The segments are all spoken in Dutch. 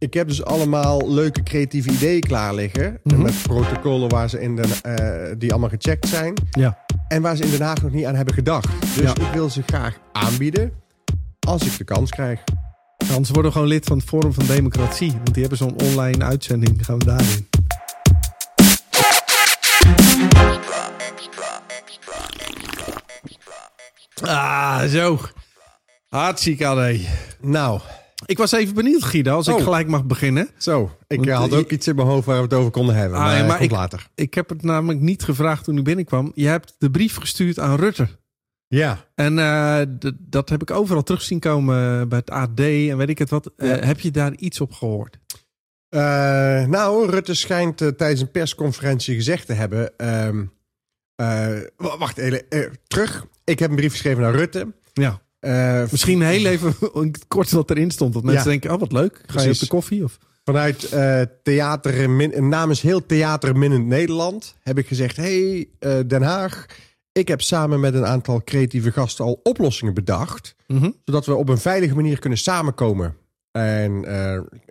Ik heb dus allemaal leuke creatieve ideeën klaar liggen. Mhm. Met protocollen waar ze in de, eh, die allemaal gecheckt zijn. Ja. En waar ze in Den Haag nog niet aan hebben gedacht. Dus Ja. ik wil ze graag aanbieden. Als ik de kans krijg. Anders worden we gewoon lid van het Forum van Democratie. Want die hebben zo'n online uitzending. Gaan we daarin. Ah, zo. Hartstikke allee. Nou, Ik was even benieuwd, Guido, als ik Oh. gelijk mag beginnen. zo. Ik Want, eh, had eh, ook iets in mijn hoofd waar we het over konden hebben. Ah, maar ja, maar ik- later. Ik heb het namelijk niet gevraagd toen ik binnenkwam. Je hebt de brief gestuurd aan Rutte. Ja. En eh, dat heb ik overal terug zien komen bij het AD en weet ik het wat. Eh, heb je daar iets op gehoord? Eh, nou, Rutte schijnt eh, tijdens een persconferentie gezegd te hebben. ehm, eh, wacht even. eh, terug. Ik heb een brief geschreven naar Rutte. Ja. Eh, Misschien heel even kort wat erin stond. Dat mensen Ja. denken, oh wat leuk. Ga je op de koffie? Of? Vanuit eh, theater, min, namens heel Theater Minnend Nederland heb ik gezegd: Hey eh, Den Haag, ik heb samen met een aantal creatieve gasten al oplossingen bedacht. Mhm. Zodat we op een veilige manier kunnen samenkomen. En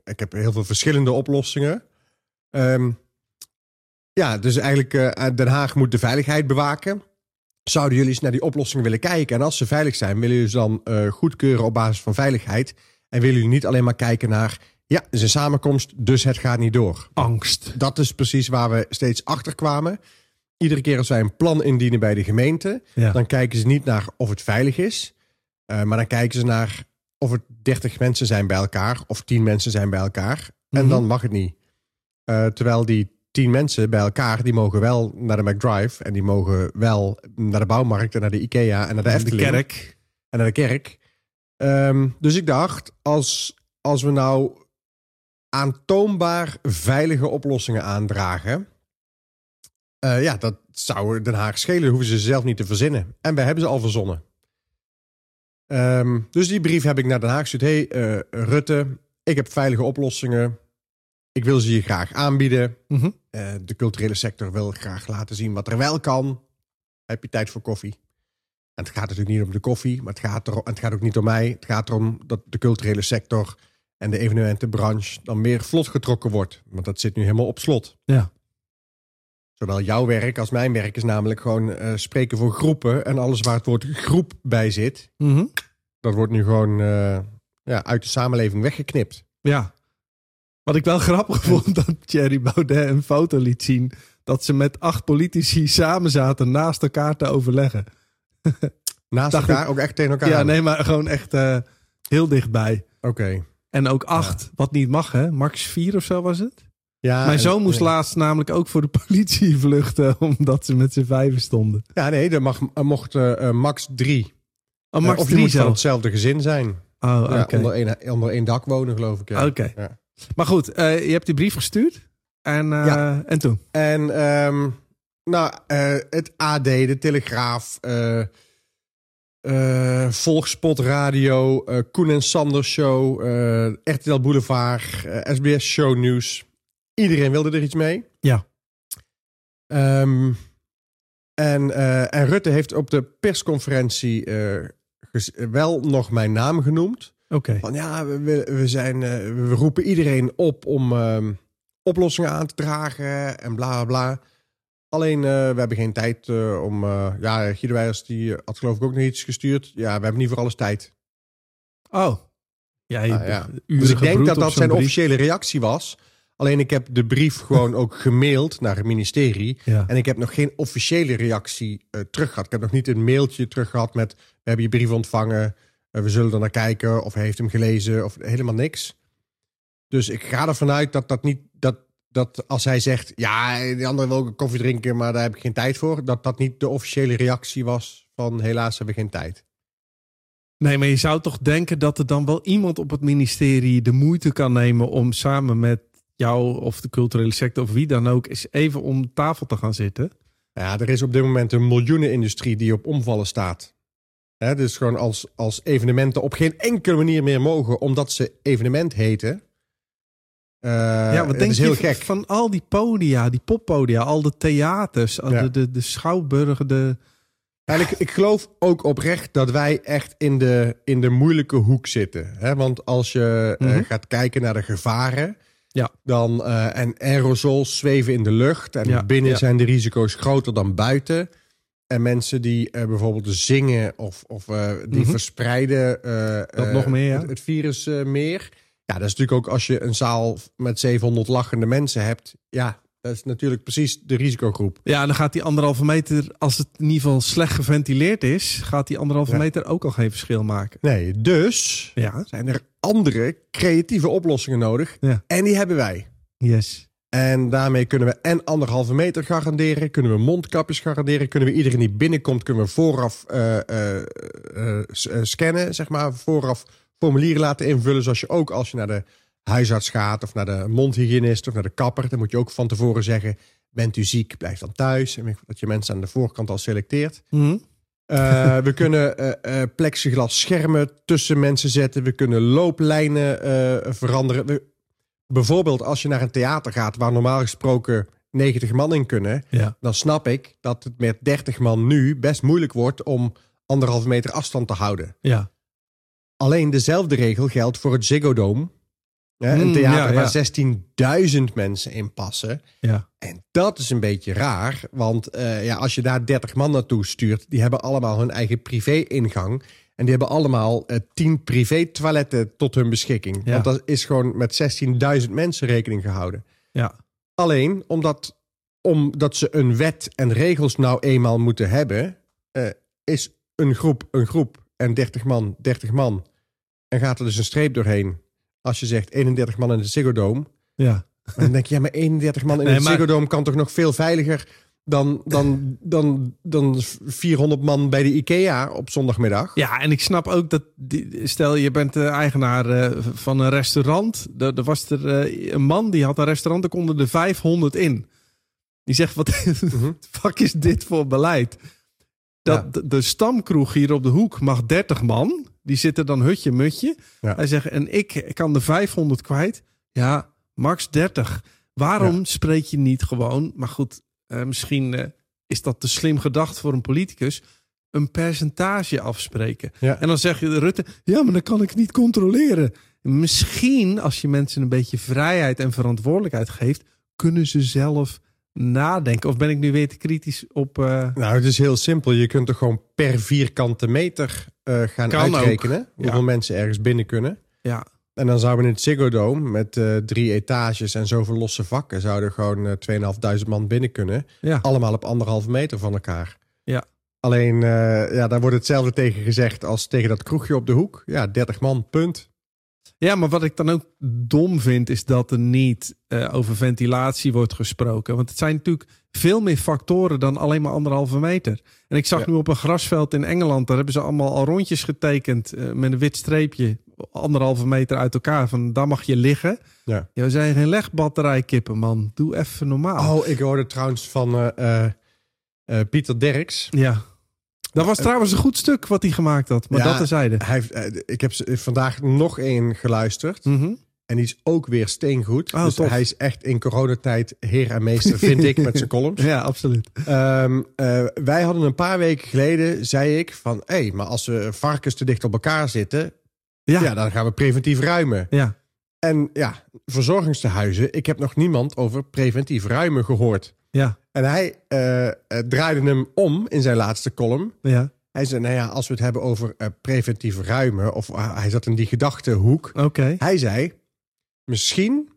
ik heb heel veel verschillende oplossingen. Ehm, ja, dus eigenlijk Den Haag moet de veiligheid bewaken. Zouden jullie eens naar die oplossingen willen kijken? En als ze veilig zijn, willen jullie ze dan eh, goedkeuren op basis van veiligheid? En willen jullie niet alleen maar kijken naar, ja, het is een samenkomst, dus het gaat niet door. Angst. Dat is precies waar we steeds achter kwamen. Iedere keer als wij een plan indienen bij de gemeente, Ja. dan kijken ze niet naar of het veilig is, eh, maar dan kijken ze naar of het 30 mensen zijn bij elkaar of 10 mensen zijn bij elkaar. En Mhm. dan mag het niet. Eh, terwijl die 10 mensen bij elkaar, die mogen wel naar de McDrive en die mogen wel naar de bouwmarkt en naar de IKEA en naar de de Efteling kerk. en naar de kerk. Ehm, dus ik dacht, als, als we nou aantoonbaar veilige oplossingen aandragen. eh, ja, dat zou Den Haag schelen. Hoeven ze zelf niet te verzinnen. En wij hebben ze al verzonnen. Ehm, dus die brief heb ik naar Den Haag gestuurd. hey, eh, Rutte, ik heb veilige oplossingen. Ik wil ze je graag aanbieden. Mhm. Eh, de culturele sector wil graag laten zien wat er wel kan. Heb je tijd voor koffie? En het gaat natuurlijk niet om de koffie, maar het gaat, er, het gaat ook niet om mij. Het gaat erom dat de culturele sector en de evenementenbranche dan meer vlot getrokken wordt. Want dat zit nu helemaal op slot. Ja. Zowel jouw werk als mijn werk is namelijk gewoon eh, spreken voor groepen. En alles waar het woord groep bij zit, Mhm. dat wordt nu gewoon eh, ja, uit de samenleving weggeknipt. Ja. Wat ik wel grappig vond, dat Thierry Baudet een foto liet zien... dat ze met acht politici samen zaten naast elkaar te overleggen. Naast Dacht elkaar, ook echt tegen elkaar. Ja, nee, maar gewoon echt eh, heel dichtbij. Oké. En ook acht, wat niet mag hè. Max vier of zo was het? Ja, Mijn zoon moest ja. laatst namelijk ook voor de politie vluchten... omdat ze met z'n vijven stonden. Ja, nee, er mag, mocht eh, eh, max drie. Oh, Max of je drie moet van zelf. hetzelfde gezin zijn. Oh, oké. Ja, onder, één, onder één dak wonen, geloof ik. Ja. Oké. Ja. Maar goed, eh, je hebt die brief gestuurd. En, eh, Ja. en toen? En ehm, nou, eh, het AD, de Telegraaf, Volkspot Radio, Koen en Sander Show, RTL Boulevard, SBS Show Nieuws. Iedereen wilde er iets mee. Ja. Ehm, en, en Rutte heeft op de persconferentie wel nog mijn naam genoemd. Oké. Van ja, we, we, zijn, eh, we roepen iedereen op om ehm, oplossingen aan te dragen en bla bla. Alleen, eh, we hebben geen tijd eh, om... eh, ja, Guido Weijers die had geloof ik ook nog iets gestuurd. Ja, we hebben niet voor alles tijd. Oh. Ja, je Ah, ja. Dus ik denk dat dat zijn brief. officiële reactie was. Alleen ik heb de brief gewoon ook gemaild naar het ministerie. Ja. En ik heb nog geen officiële reactie terug gehad. Ik heb nog niet een mailtje terug gehad met... we hebben je brief ontvangen, we zullen er naar kijken... of hij heeft hem gelezen, of helemaal niks. Dus ik ga ervan uit dat dat niet... Dat, dat als hij zegt, ja, die andere wil ook een koffie drinken... maar daar heb ik geen tijd voor... dat dat niet de officiële reactie was van... helaas hebben we geen tijd. Nee, maar je zou toch denken dat er dan wel iemand op het ministerie de moeite kan nemen om samen met jou of de culturele sector of wie dan ook eens even om tafel te gaan zitten. Ja, er is op dit moment een miljoenenindustrie die op omvallen staat. Hè, dus gewoon als, als evenementen op geen enkele manier meer mogen... omdat ze evenement heten... Eh, ja, wat denk is heel je gek. van al die podia, die poppodia, al de theaters, Ja. de, de, de schouwburgen, de... En ik, ik geloof ook oprecht dat wij echt in de, in de moeilijke hoek zitten. Hè? Want als je eh, Mhm. gaat kijken naar de gevaren, Ja. dan, eh, en aerosols zweven in de lucht. En Ja, binnen zijn de risico's groter dan buiten. En mensen die eh, bijvoorbeeld zingen of, of eh, die Mhm. verspreiden eh, Dat nog meer, ja. het, het virus meer. Ja, dat is natuurlijk ook als je een zaal met 700 lachende mensen hebt. Ja, dat is natuurlijk precies de risicogroep. Ja, dan gaat die anderhalve meter, als het in ieder geval slecht geventileerd is, gaat die anderhalve Ja. meter ook al geen verschil maken. Nee, dus Ja, zijn er andere creatieve oplossingen nodig. Ja. En die hebben wij. yes. En daarmee kunnen we en anderhalve meter garanderen, kunnen we mondkapjes garanderen, kunnen we iedereen die binnenkomt, kunnen we vooraf eh, eh, eh, scannen, zeg maar, vooraf formulieren laten invullen, zoals je ook als je naar de huisarts gaat of naar de mondhygiënist of naar de kapper, dan moet je ook van tevoren zeggen, bent u ziek, blijf dan thuis. En dat je mensen aan de voorkant al selecteert. Mhm. We kunnen eh, plexiglas schermen tussen mensen zetten. We kunnen looplijnen veranderen. We- bijvoorbeeld als je naar een theater gaat waar normaal gesproken 90 man in kunnen, Ja. dan snap ik dat het met 30 man nu best moeilijk wordt om anderhalve meter afstand te houden. Ja. Alleen dezelfde regel geldt voor het Ziggo Dome. Hè, een Mm, theater ja, waar 16.000 mensen in passen. Ja. En dat is een beetje raar, want eh, ja, als je daar 30 man naartoe stuurt, die hebben allemaal hun eigen privé-ingang. En die hebben allemaal eh 10 privé-toiletten tot hun beschikking. Ja. Want dat is gewoon met 16.000 mensen rekening gehouden. Ja. Alleen omdat, omdat ze een wet en regels nou eenmaal moeten hebben, eh, is een groep een groep en 30 man 30 man. En gaat er dus een streep doorheen. Als je zegt 31 man in de Ziggo Dome, Ja. dan denk je, ja, maar 31 man in Nee, een maar- Ziggo Dome kan toch nog veel veiliger dan, dan, dan, dan 400 man bij de IKEA op zondagmiddag? Ja, en ik snap ook dat, die, stel je bent de eigenaar eh, van een restaurant. Er, er was er eh, een man die had een restaurant, er konden er 500 in. Die zegt, wat Mhm. fuck is dit voor beleid? Dat Ja. de, de stamkroeg hier op de hoek mag 30 man. Die zitten dan hutje mutje. Ja. Hij zegt, en ik kan de 500 kwijt. Ja, max 30. Waarom spreek je niet gewoon, maar goed, eh, misschien eh, is dat te slim gedacht voor een politicus, een percentage afspreken. Ja. En dan zeg je Rutte, ja, maar dan kan ik niet controleren. Misschien als je mensen een beetje vrijheid en verantwoordelijkheid geeft, kunnen ze zelf nadenken. Of ben ik nu weer te kritisch op... eh, Nou, het is heel simpel. Je kunt toch gewoon per vierkante meter gaan Kan ook. uitrekenen hoeveel Ja. mensen ergens binnen kunnen. ja, En dan zouden we in het Ziggo Dome met eh, drie etages en zoveel losse vakken... zouden gewoon eh 2500 man binnen kunnen. ja, Allemaal op anderhalve meter van elkaar. Ja. Alleen, eh, ja, daar wordt hetzelfde tegen gezegd als tegen dat kroegje op de hoek. Ja, 30 man, punt. ja, maar wat ik dan ook dom vind, is dat er niet over ventilatie wordt gesproken. Want het zijn natuurlijk veel meer factoren dan alleen maar anderhalve meter. En ik zag Ja. nu op een grasveld in Engeland, daar hebben ze allemaal al rondjes getekend met een wit streepje, anderhalve meter uit elkaar. Van daar mag je liggen. Ja. Ja, we zijn geen legbatterijkippen, man. Doe even normaal. Oh, ik hoorde trouwens van eh, eh, eh, Pieter Derks. Ja. Dat was trouwens een goed stuk wat hij gemaakt had. Maar Ja. dat terzijde. Hij heeft, ik heb vandaag nog één geluisterd. Mhm. En die is ook weer steengoed. Oh, dus tof. hij is echt in coronatijd heer en meester, vind ik, met zijn columns. Ja, absoluut. Ehm, eh, wij hadden een paar weken geleden, zei ik, van... hé, hey, maar als we varkens te dicht op elkaar zitten... Ja. Ja. dan gaan we preventief ruimen. Ja. En ja, verzorgingstehuizen, ik heb nog niemand over preventief ruimen gehoord. Ja. En hij eh, draaide hem om in zijn laatste column. Ja. Hij zei, nou ja, als we het hebben over eh, preventief ruimen... of ah, hij zat in die gedachtehoek. Oké. Hij zei, misschien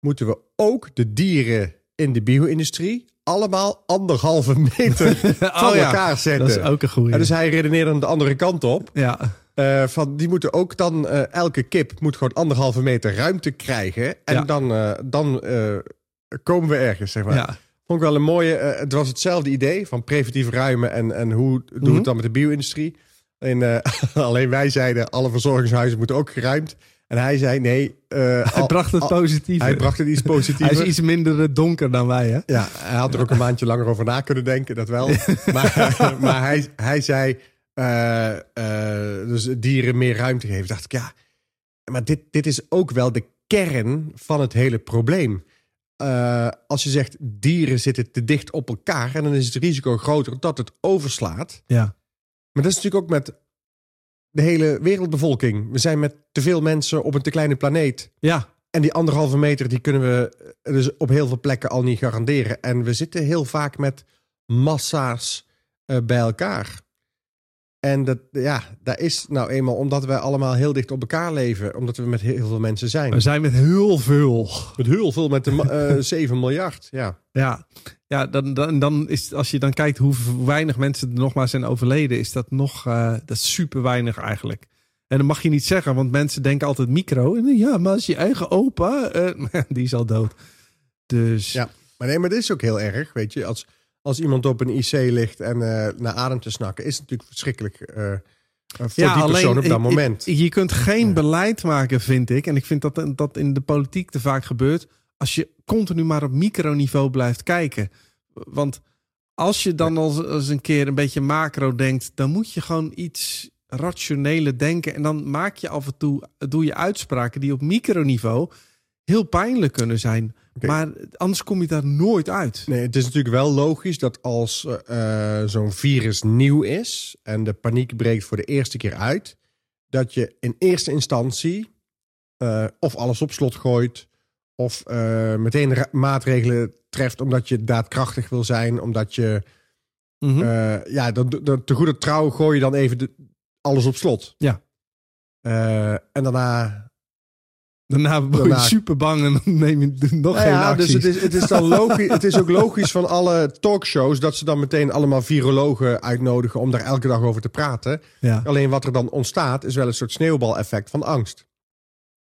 moeten we ook de dieren in de bio-industrie... allemaal anderhalve meter van Oh ja, elkaar zetten. Dat is ook een goede. En dus hij redeneerde aan de andere kant op. Ja. Eh, van, die moeten ook dan, eh, elke kip moet gewoon anderhalve meter ruimte krijgen. En Ja. dan, eh, dan komen we ergens, zeg maar. ja. Vond ik wel een mooie. het was hetzelfde idee van preventief ruimen en, en hoe doen we Mhm. het dan met de bio-industrie. En, eh, alleen wij zeiden alle verzorgingshuizen moeten ook geruimd. En hij zei nee. Hij bracht het positief. hij bracht het iets Hij positiever. is iets minder donker dan wij, hè? Ja, hij had er ook een maandje langer over na kunnen denken, dat wel. maar maar hij, hij zei, eh, eh, dus dieren meer ruimte geven. Dacht ik, ja, maar dit, dit is ook wel de kern van het hele probleem. Eh, als je zegt, dieren zitten te dicht op elkaar... en dan is het risico groter dat het overslaat. Ja. Maar dat is natuurlijk ook met de hele wereldbevolking. We zijn met te veel mensen op een te kleine planeet. Ja, En die anderhalve meter, die kunnen we dus op heel veel plekken al niet garanderen. En we zitten heel vaak met massa's bij elkaar. En dat, ja, dat is nou eenmaal omdat we allemaal heel dicht op elkaar leven. Omdat we met heel veel mensen zijn. we zijn met heel veel. Met heel veel, met de ma- eh, 7 miljard. Ja. Ja, ja dan, dan, dan is, als je dan kijkt hoe weinig mensen er nog maar zijn overleden, is dat nog eh, dat is super weinig eigenlijk. En dat mag je niet zeggen, want mensen denken altijd micro. En ja, maar als je eigen opa, eh, die is al dood. Dus Ja. Maar nee, maar dit is ook heel erg. Weet je, als, als iemand op een IC ligt en eh, naar adem te snakken, is het natuurlijk verschrikkelijk eh, eh, voor die persoon op dat moment. Je kunt geen Ja. beleid maken, vind ik. En ik vind dat dat in de politiek te vaak gebeurt. Als je continu maar op microniveau blijft kijken. Want als je dan als, als een keer een beetje macro denkt, dan moet je gewoon iets rationeler denken. En dan maak je af en toe, doe je uitspraken die op microniveau heel pijnlijk kunnen zijn. Maar anders kom je daar nooit uit. Nee, het is natuurlijk wel logisch dat als eh, zo'n virus nieuw is en de paniek breekt voor de eerste keer uit, dat je in eerste instantie eh, of alles op slot gooit, of eh, meteen maatregelen treft omdat je daadkrachtig wil zijn, omdat je eh, ja, dan, te goede trouw gooi je dan even de, alles op slot. Ja. Eh, en daarna Daarna word je Daarna- super bang en dan neem je nog Nou geen ja, acties. dus het is, het is dan logisch. het is ook logisch van alle talkshows dat ze dan meteen allemaal virologen uitnodigen om daar elke dag over te praten. ja. Alleen wat er dan ontstaat is wel een soort sneeuwbaleffect van angst.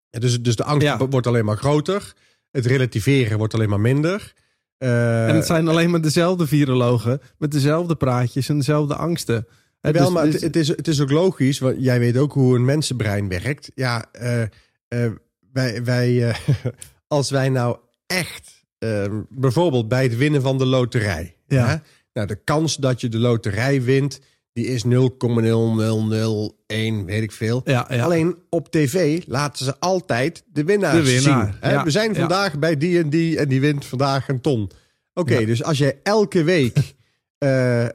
Ja, dus, dus de angst wordt alleen maar groter. Het relativeren wordt alleen maar minder. Eh, En het zijn alleen maar dezelfde virologen met dezelfde praatjes en dezelfde angsten. Wel, dus- maar dus- het, het is, het is ook logisch, want jij weet ook hoe een mensenbrein werkt. Ja, eh, eh, wij, wij, eh, als wij nou echt, eh, bijvoorbeeld bij het winnen van de loterij. Ja. hè? Nou, de kans dat je de loterij wint, die is 0,0001, weet ik veel. ja, ja. Alleen op tv laten ze altijd de winnaar, De winnaar, zien. Hè? ja, We zijn vandaag bij die en die en die wint vandaag een ton. Oké, dus als je elke week eh,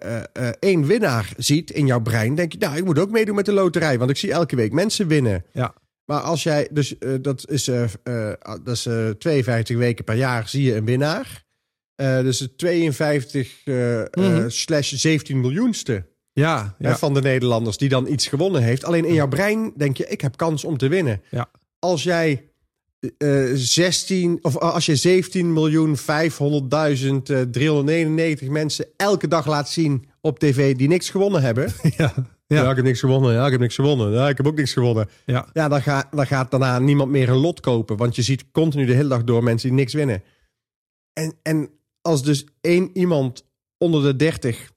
één winnaar ziet in jouw brein, denk je, nou, ik moet ook meedoen met de loterij, want ik zie elke week mensen winnen. Ja. Maar als jij, dus eh, dat is, eh, eh, dat is eh, 52 weken per jaar, zie je een winnaar. Dus het 52 eh, eh, Mhm. slash 17 miljoenste ja, hè, ja. van de Nederlanders die dan iets gewonnen heeft. Alleen in jouw brein denk je, ik heb kans om te winnen. Ja. Als jij eh 16 of als je 17 miljoen 500.000 eh, 399 mensen elke dag laat zien op tv die niks gewonnen hebben. ja. Ja. Ja. ik heb niks gewonnen. Ja, ik heb niks gewonnen. Ja, ik heb ook niks gewonnen. Ja. Ja, dan, ga, dan gaat daarna niemand meer een lot kopen. Want je ziet continu de hele dag door mensen die niks winnen. En, en als dus één iemand onder de 30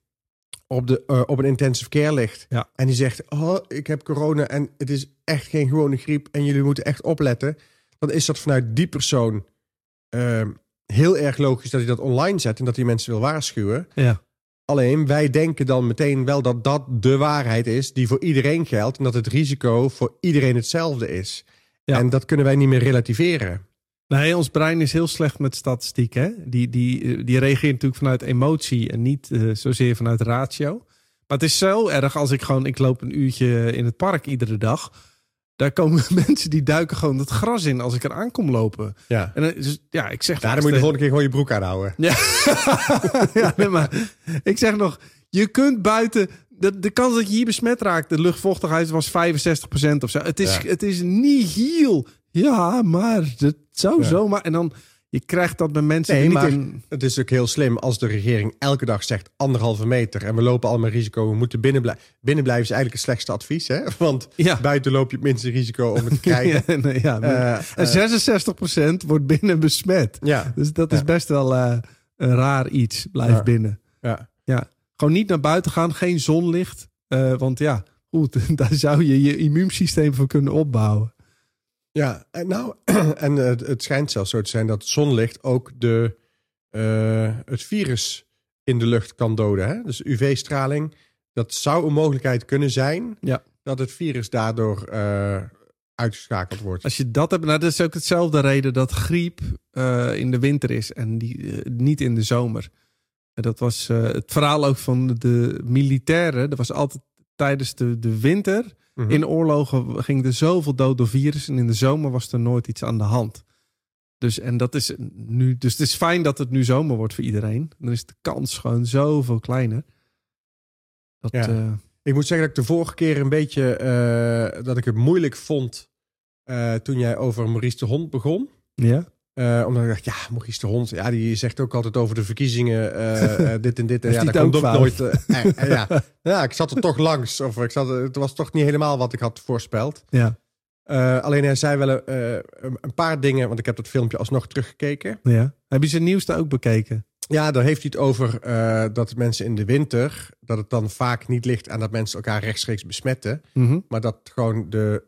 op, de, eh, op een intensive care ligt. Ja. En die zegt, oh, ik heb corona en het is echt geen gewone griep. En jullie moeten echt opletten. Dan is dat vanuit die persoon ehm, heel erg logisch dat hij dat online zet. En dat hij mensen wil waarschuwen. ja. Alleen wij denken dan meteen wel dat dat de waarheid is die voor iedereen geldt en dat het risico voor iedereen hetzelfde is. Ja. En dat kunnen wij niet meer relativeren. Nee, ons brein is heel slecht met statistiek. Hè? Die, die, eh, die reageert natuurlijk vanuit emotie en niet eh, zozeer vanuit ratio. Maar het is zo erg als ik gewoon... Ik loop een uurtje in het park iedere dag. Daar komen mensen die duiken gewoon het gras in als ik er aankom lopen. Ja. En dan- dus, ja, ik zeg... Daar moet je de volgende keer gewoon je broek aanhouden. Ja, ja nee, maar ik zeg nog, je kunt buiten. De, de kans dat je hier besmet raakt, de luchtvochtigheid was 65% of zo. Het is, Ja. het is niet heel. Ja, maar het zou Ja. zomaar. En dan, je krijgt dat bij mensen Nee, niet maar in. het is ook heel slim als de regering elke dag zegt anderhalve meter en we lopen allemaal risico, we moeten binnen blijven. Binnen blijven is eigenlijk het slechtste advies, hè? Want Ja. buiten loop je het minste risico om het te krijgen. Ja, nee, ja, Eh, en 66% wordt binnen besmet. ja, Dus dat is Ja. best wel eh, een raar iets. Blijf Ja. binnen. ja. Gewoon niet naar buiten gaan, geen zonlicht. Eh, want ja, goed, daar zou je je immuunsysteem voor kunnen opbouwen. Ja, en nou, en het, het schijnt zelfs zo te zijn dat zonlicht ook de, eh, het virus in de lucht kan doden. Hè? Dus UV-straling, dat zou een mogelijkheid kunnen zijn Ja. dat het virus daardoor eh, uitgeschakeld wordt. Als je dat hebt, nou, dat is ook hetzelfde reden dat griep eh, in de winter is en die, niet in de zomer. En dat was het verhaal ook van de militairen. Er was altijd tijdens de, de winter Mhm. in oorlogen ging er zoveel dood door virus. En in de zomer was er nooit iets aan de hand. Dus, en dat is nu, dus het is fijn dat het nu zomer wordt voor iedereen. Dan is de kans gewoon zoveel kleiner. Dat, Ja. eh, Ik moet zeggen dat ik de vorige keer een beetje eh, dat ik het moeilijk vond eh, toen jij over Maurice de Hond begon. ja. Eh, omdat ik dacht, ja, Maurice de Hond, ja, die zegt ook altijd over de verkiezingen eh, eh, dit en dit. En ja, dat komt ook nooit. eh, ja. ja, ik zat er toch langs. Of ik zat, het was toch niet helemaal wat ik had voorspeld. Ja. Alleen hij zei wel een, paar dingen, want ik heb dat filmpje alsnog teruggekeken. ja. Heb je zijn nieuwste ook bekeken? Ja, daar heeft hij het over eh, dat mensen in de winter, dat het dan vaak niet ligt aan dat mensen elkaar rechtstreeks besmetten. Mhm. Maar dat gewoon de,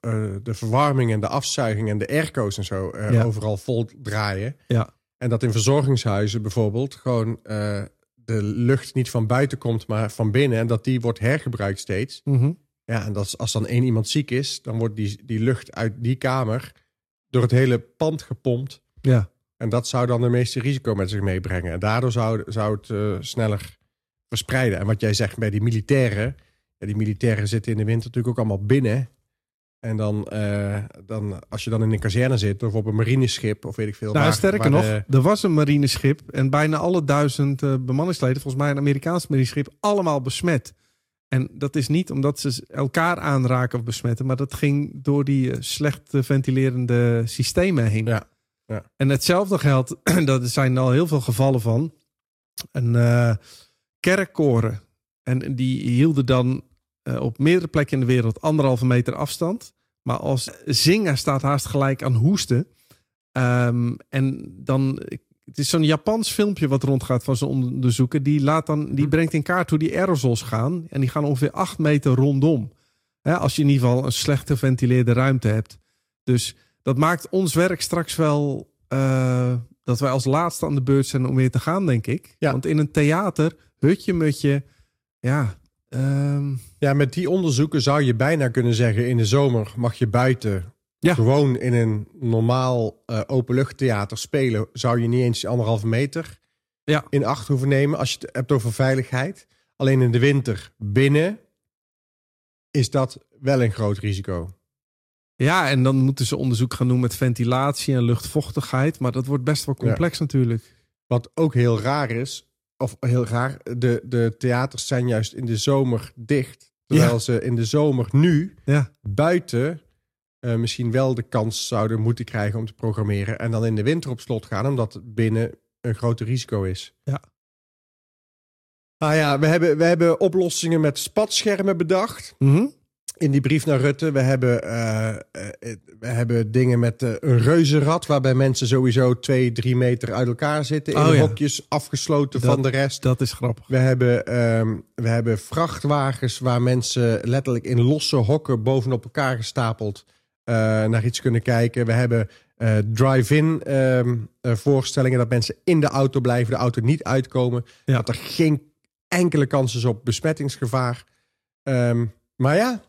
eh, de verwarming en de afzuiging en de airco's en zo eh, Ja. overal vol draaien. Ja. En dat in verzorgingshuizen bijvoorbeeld gewoon de lucht niet van buiten komt, maar van binnen. En dat die wordt hergebruikt steeds. Mhm. Ja, en dat is, als dan één iemand ziek is, dan wordt die, die lucht uit die kamer door het hele pand gepompt. Ja. En dat zou dan de meeste risico met zich meebrengen. En daardoor zou, zou het eh, sneller verspreiden. En wat jij zegt bij die militairen. Ja, die militairen zitten in de winter natuurlijk ook allemaal binnen. En dan, eh, dan als je dan in een kazerne zit of op een marineschip of weet ik veel. Nou, waar- sterker waar nog, er was een marineschip en bijna alle duizend eh, bemanningsleden, volgens mij een Amerikaans marineschip, allemaal besmet. En dat is niet omdat ze elkaar aanraken of besmetten, maar dat ging door die slecht ventilerende systemen heen. Ja, ja. En hetzelfde geldt, dat er zijn al heel veel gevallen van, een eh, kerkkoren. En die hielden dan eh, op meerdere plekken in de wereld anderhalve meter afstand. Maar als zingen staat haast gelijk aan hoesten. Ehm, en dan, het is zo'n Japans filmpje wat rondgaat van zo'n onderzoeker. Die, laat dan, die brengt in kaart hoe die aerosols gaan. En die gaan ongeveer acht meter rondom. Hè, als je in ieder geval een slecht geventileerde ruimte hebt. Dus dat maakt ons werk straks wel... eh, dat wij als laatste aan de beurt zijn om weer te gaan, denk ik. Ja. Want in een theater, hutje mutje... Ja, ehm, ja, met die onderzoeken zou je bijna kunnen zeggen... in de zomer mag je buiten Ja. gewoon in een normaal eh openluchttheater spelen... zou je niet eens die anderhalve meter Ja. in acht hoeven nemen... als je het hebt over veiligheid. Alleen in de winter binnen is dat wel een groot risico. Ja, en dan moeten ze onderzoek gaan doen met ventilatie en luchtvochtigheid. Maar dat wordt best wel complex natuurlijk. Wat ook heel raar is, of heel raar, de, de theaters zijn juist in de zomer dicht. Terwijl Ja. ze in de zomer nu Ja, buiten eh, misschien wel de kans zouden moeten krijgen om te programmeren. En dan in de winter op slot gaan, omdat binnen een groter risico is. Ja. Ah ja, we hebben, we hebben oplossingen met spatschermen bedacht. Mhm. In die brief naar Rutte. We hebben, eh, eh, we hebben dingen met eh, een reuzenrad. Waarbij mensen sowieso twee, drie meter uit elkaar zitten. In Oh ja. hokjes afgesloten Dat- van de rest. dat is grappig. We hebben, ehm, we hebben vrachtwagens waar mensen letterlijk in losse hokken bovenop elkaar gestapeld naar iets kunnen kijken. We hebben drive-in ehm, eh, voorstellingen dat mensen in de auto blijven, de auto niet uitkomen. Ja. Dat er geen enkele kans is op besmettingsgevaar. Ehm, maar ja,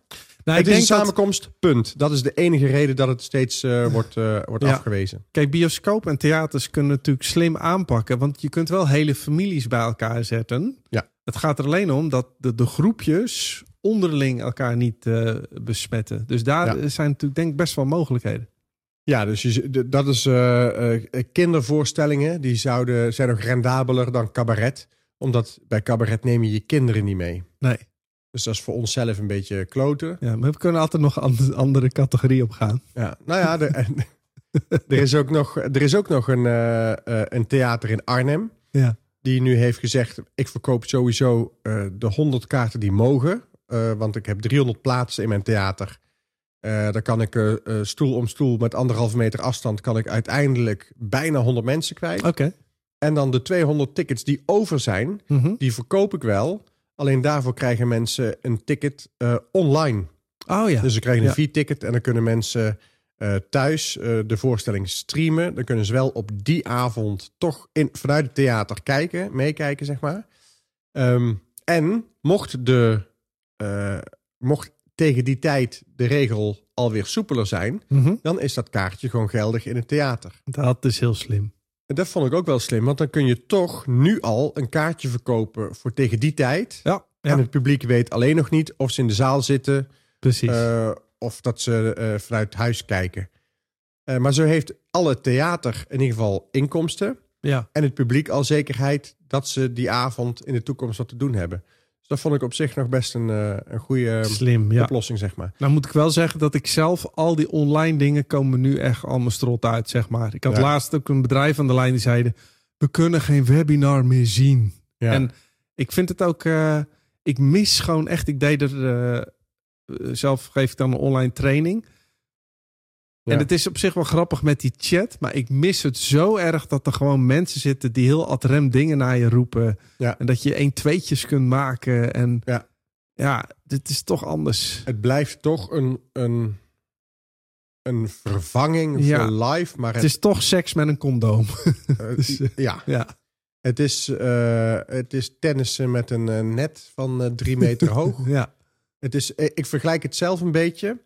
Nou, het ik is denk een dat, samenkomst, punt. Dat is de enige reden dat het steeds eh, wordt, eh, wordt Ja. afgewezen. kijk, bioscoop en theaters kunnen natuurlijk slim aanpakken. Want je kunt wel hele families bij elkaar zetten. Ja. Het gaat er alleen om dat de, de groepjes onderling elkaar niet eh, besmetten. Dus daar Ja. zijn natuurlijk denk ik best wel mogelijkheden. Ja, dus je, dat is kindervoorstellingen. Die zouden, zijn nog rendabeler dan cabaret. Omdat bij cabaret neem je je kinderen niet mee. Nee. Dus dat is voor onszelf een beetje kloten. Ja, maar we kunnen altijd nog een andere categorie op gaan. Ja, nou ja, en- er, is ook nog, er is ook nog een, eh, eh, een theater in Arnhem. Ja. Die nu heeft gezegd, ik verkoop sowieso eh, de 100 kaarten die mogen. Want ik heb 300 plaatsen in mijn theater. Dan kan ik stoel om stoel met anderhalve meter afstand... kan ik uiteindelijk bijna 100 mensen kwijt. Oké. En dan de 200 tickets die over zijn, Mhm. die verkoop ik wel. Alleen daarvoor krijgen mensen een ticket eh, online. Oh ja. Dus ze krijgen een Ja. V-ticket en dan kunnen mensen eh, thuis eh, de voorstelling streamen. Dan kunnen ze wel op die avond toch in, vanuit het theater kijken, meekijken, zeg maar. Ehm, en mocht, de, mocht tegen die tijd de regel alweer soepeler zijn, Mhm. dan is dat kaartje gewoon geldig in het theater. Dat is heel slim. En dat vond ik ook wel slim, want dan kun je toch nu al een kaartje verkopen voor tegen die tijd. Ja, En het publiek weet alleen nog niet of ze in de zaal zitten precies. eh, of dat ze eh, vanuit huis kijken. Eh, maar zo heeft alle theater in ieder geval inkomsten ja. en het publiek al zekerheid dat ze die avond in de toekomst wat te doen hebben. Dus dat vond ik op zich nog best een, eh, een goede Slim, ja. oplossing, zeg maar. Nou moet ik wel zeggen dat ik zelf al die online dingen komen nu echt al mijn strot uit, zeg maar. Ik had Ja. laatst ook een bedrijf aan de lijn die zeiden... we kunnen geen webinar meer zien. Ja. En ik vind het ook... eh, ik mis gewoon echt... Ik deed er... eh, zelf geef ik dan een online training. Ja. En het is op zich wel grappig met die chat. Maar ik mis het zo erg dat er gewoon mensen zitten... die heel ad rem dingen naar je roepen. Ja. En dat je één tweetjes kunt maken. En Ja. ja, dit is toch anders. het blijft toch een, een, een vervanging Ja. voor live, maar Het het, is toch seks met een condoom. eh, dus, ja, Ja, het is, eh, het is tennissen met een eh, net van drie meter hoog. ja. Het is, ik vergelijk het zelf een beetje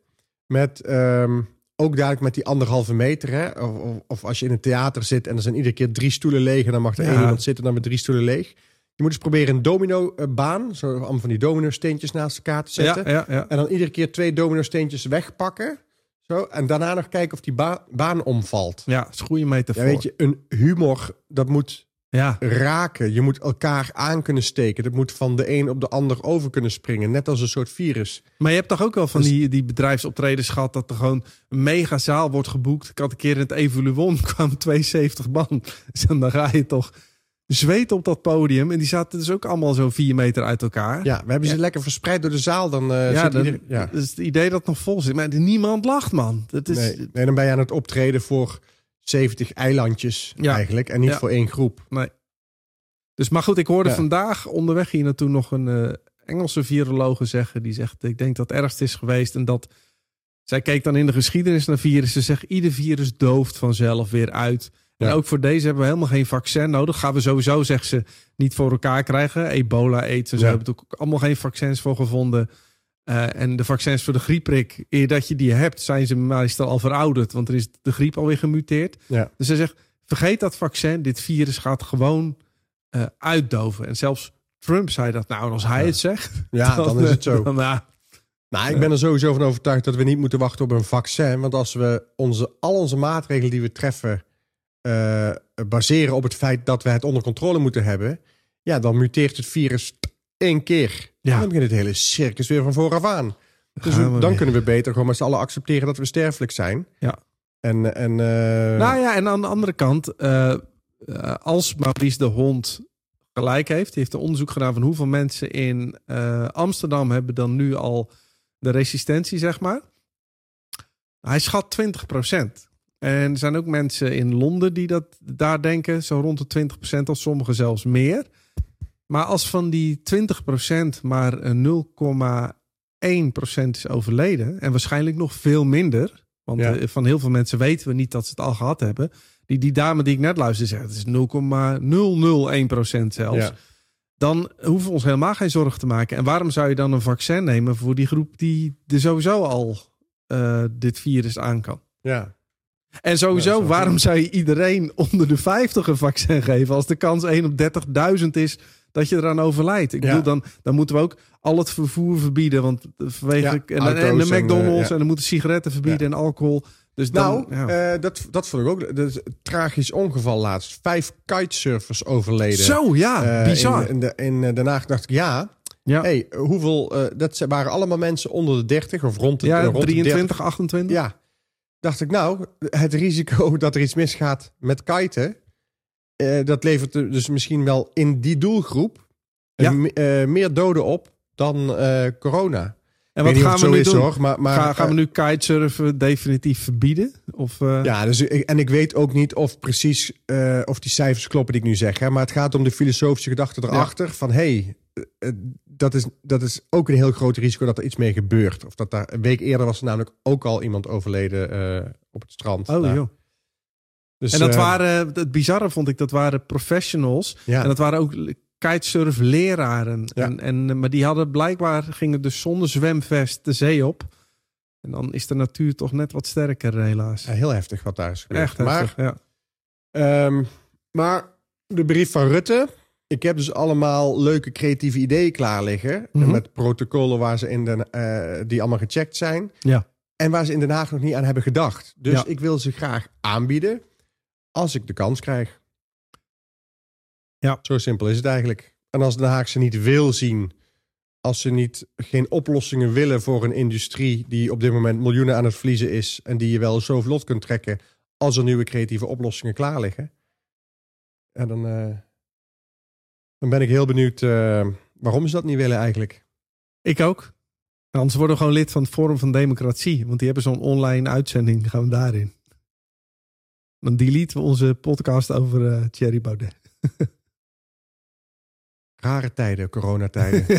met ehm, ook dadelijk met die anderhalve meter. Hè? Of, of, of als je in een theater zit en er zijn iedere keer drie stoelen leeg en dan mag er Ja. één iemand zitten dan met drie stoelen leeg. Je moet eens proberen een domino-baan, zo allemaal van die domino-steentjes naast elkaar te zetten. Ja, ja, ja. En dan iedere keer twee domino-steentjes wegpakken. Zo, en daarna nog kijken of die ba- baan omvalt. Ja, dat is een goede metafoor. Ja, weet je, een humor, dat moet Ja, raken. Je moet elkaar aan kunnen steken. Dat moet van de een op de ander over kunnen springen. Net als een soort virus. maar je hebt toch ook wel van Dus- die, die bedrijfsoptredens gehad... dat er gewoon een mega zaal wordt geboekt. Ik had een keer in het Evoluon kwamen 72 man. Dus dan ga je toch zweet op dat podium. En die zaten dus ook allemaal zo vier meter uit elkaar. Ja, we hebben ze lekker verspreid door de zaal. Dan, eh Ja, zit dan, ieder- ja. dat is het idee dat het nog vol zit. Maar niemand lacht, man. Dat is, Nee, nee, dan ben je aan het optreden voor 70 eilandjes Ja. eigenlijk. En niet Ja. voor één groep. Dus, maar goed, ik hoorde Ja. vandaag onderweg hier naartoe nog een eh, Engelse virologe zeggen. Die zegt, ik denk dat het ergst is geweest. En dat, zij keek dan in de geschiedenis naar virussen. Ze zegt, ieder virus dooft vanzelf weer uit. En ook voor deze hebben we helemaal geen vaccin nodig. Gaan we sowieso, zegt ze, niet voor elkaar krijgen. Ebola, aids en zo hebben we ook allemaal geen vaccins voor gevonden. Eh, en de vaccins voor de griepprik, eer dat je die hebt, zijn ze meestal al verouderd. Want er is de griep alweer gemuteerd. Ja. Dus hij zegt, vergeet dat vaccin. Dit virus gaat gewoon eh, uitdoven. En zelfs Trump zei dat. Nou, en als hij Ja. het zegt... Ja, dan is het zo. Dan, ja, Nou, ik ben er sowieso van overtuigd dat we niet moeten wachten op een vaccin. Want als we onze, al onze maatregelen die we treffen eh, baseren op het feit dat we het onder controle moeten hebben, ja, dan muteert het virus één keer. Ja. Dan begint het hele circus weer van vooraf aan. Dus we- dan weer. kunnen we beter gewoon met z'n allen accepteren dat we sterfelijk zijn. Ja. En, en eh, Nou ja, en aan de andere kant, eh, eh, als Maurice de Hond gelijk heeft, die heeft een onderzoek gedaan van hoeveel mensen in Amsterdam hebben dan nu al de resistentie, zeg maar. Hij schat 20% En er zijn ook mensen in Londen die dat daar denken, zo rond de 20% of sommigen zelfs meer. Maar als van die 20% maar een 0,1% is overleden, en waarschijnlijk nog veel minder, want Ja. eh, van heel veel mensen weten we niet dat ze het al gehad hebben. Die, die dame die ik net luisterde zegt, het is 0,001% zelfs. ja. Dan hoeven we ons helemaal geen zorgen te maken. En waarom zou je dan een vaccin nemen voor die groep die er sowieso al eh, dit virus aan kan? ja. En sowieso, waarom zou je iedereen onder de 50 een vaccin geven als de kans 1 op 30.000 is dat je eraan overlijdt? Ik bedoel, dan, dan moeten we ook al het vervoer verbieden. Want vanwege en, en, de en, McDonald's eh, ja. en dan moeten sigaretten verbieden en alcohol. Dus dan, Nou, ja. eh, dat, dat vond ik ook. Dat is tragisch ongeval laatst. Vijf kitesurfers overleden. Zo, ja, Eh, bizar. In, in, de, in Haag dacht ik, ja. ja, hey, hoeveel... dat waren allemaal mensen onder de 30 of rond de, ja rond de 23, 28. 30. Ja. Dacht ik, nou, het risico dat er iets misgaat met kiten... eh, dat levert er dus misschien wel in die doelgroep... Ja. me- eh, meer doden op dan eh, corona. En wat gaan we nu zo doen? is, hoor. Maar, maar, Ga- gaan we eh, nu kitesurfen definitief verbieden? Of, eh, Ja, dus, en ik weet ook niet of precies eh, of die cijfers kloppen die ik nu zeg. Hè, maar het gaat om de filosofische gedachte erachter. Van hey, eh, eh, dat, is, dat is ook een heel groot risico dat er iets mee gebeurt. Of dat daar een week eerder was er namelijk ook al iemand overleden eh, op het strand. Oh, daar. joh. Dus, En dat eh, waren, het bizarre vond ik, dat waren professionals. Ja, En dat waren ook kitesurfleraren. Ja. En, en, maar die hadden blijkbaar, gingen dus zonder zwemvest de zee op. En dan is de natuur toch net wat sterker, helaas. ja, heel heftig wat daar is gebeurd. Echt maar ja. ehm, Maar de brief van Rutte. Ik heb dus allemaal leuke creatieve ideeën klaar liggen. Mhm. Met protocollen waar ze in Den, eh, die allemaal gecheckt zijn. Ja. En waar ze in Den Haag nog niet aan hebben gedacht. Dus Ja. ik wil ze graag aanbieden. Als ik de kans krijg. Ja. Zo simpel is het eigenlijk. En als Den Haag ze niet wil zien. Als ze niet, geen oplossingen willen voor een industrie die op dit moment miljoenen aan het verliezen is. En die je wel zo vlot kunt trekken als er nieuwe creatieve oplossingen klaar liggen. En dan, eh, dan ben ik heel benieuwd eh, waarom ze dat niet willen eigenlijk. Ik ook. Anders worden we gewoon lid van het Forum van Democratie. Want die hebben zo'n online uitzending. Gaan we daarin. Dan deleten we onze podcast over eh Thierry Baudet. Rare tijden, coronatijden.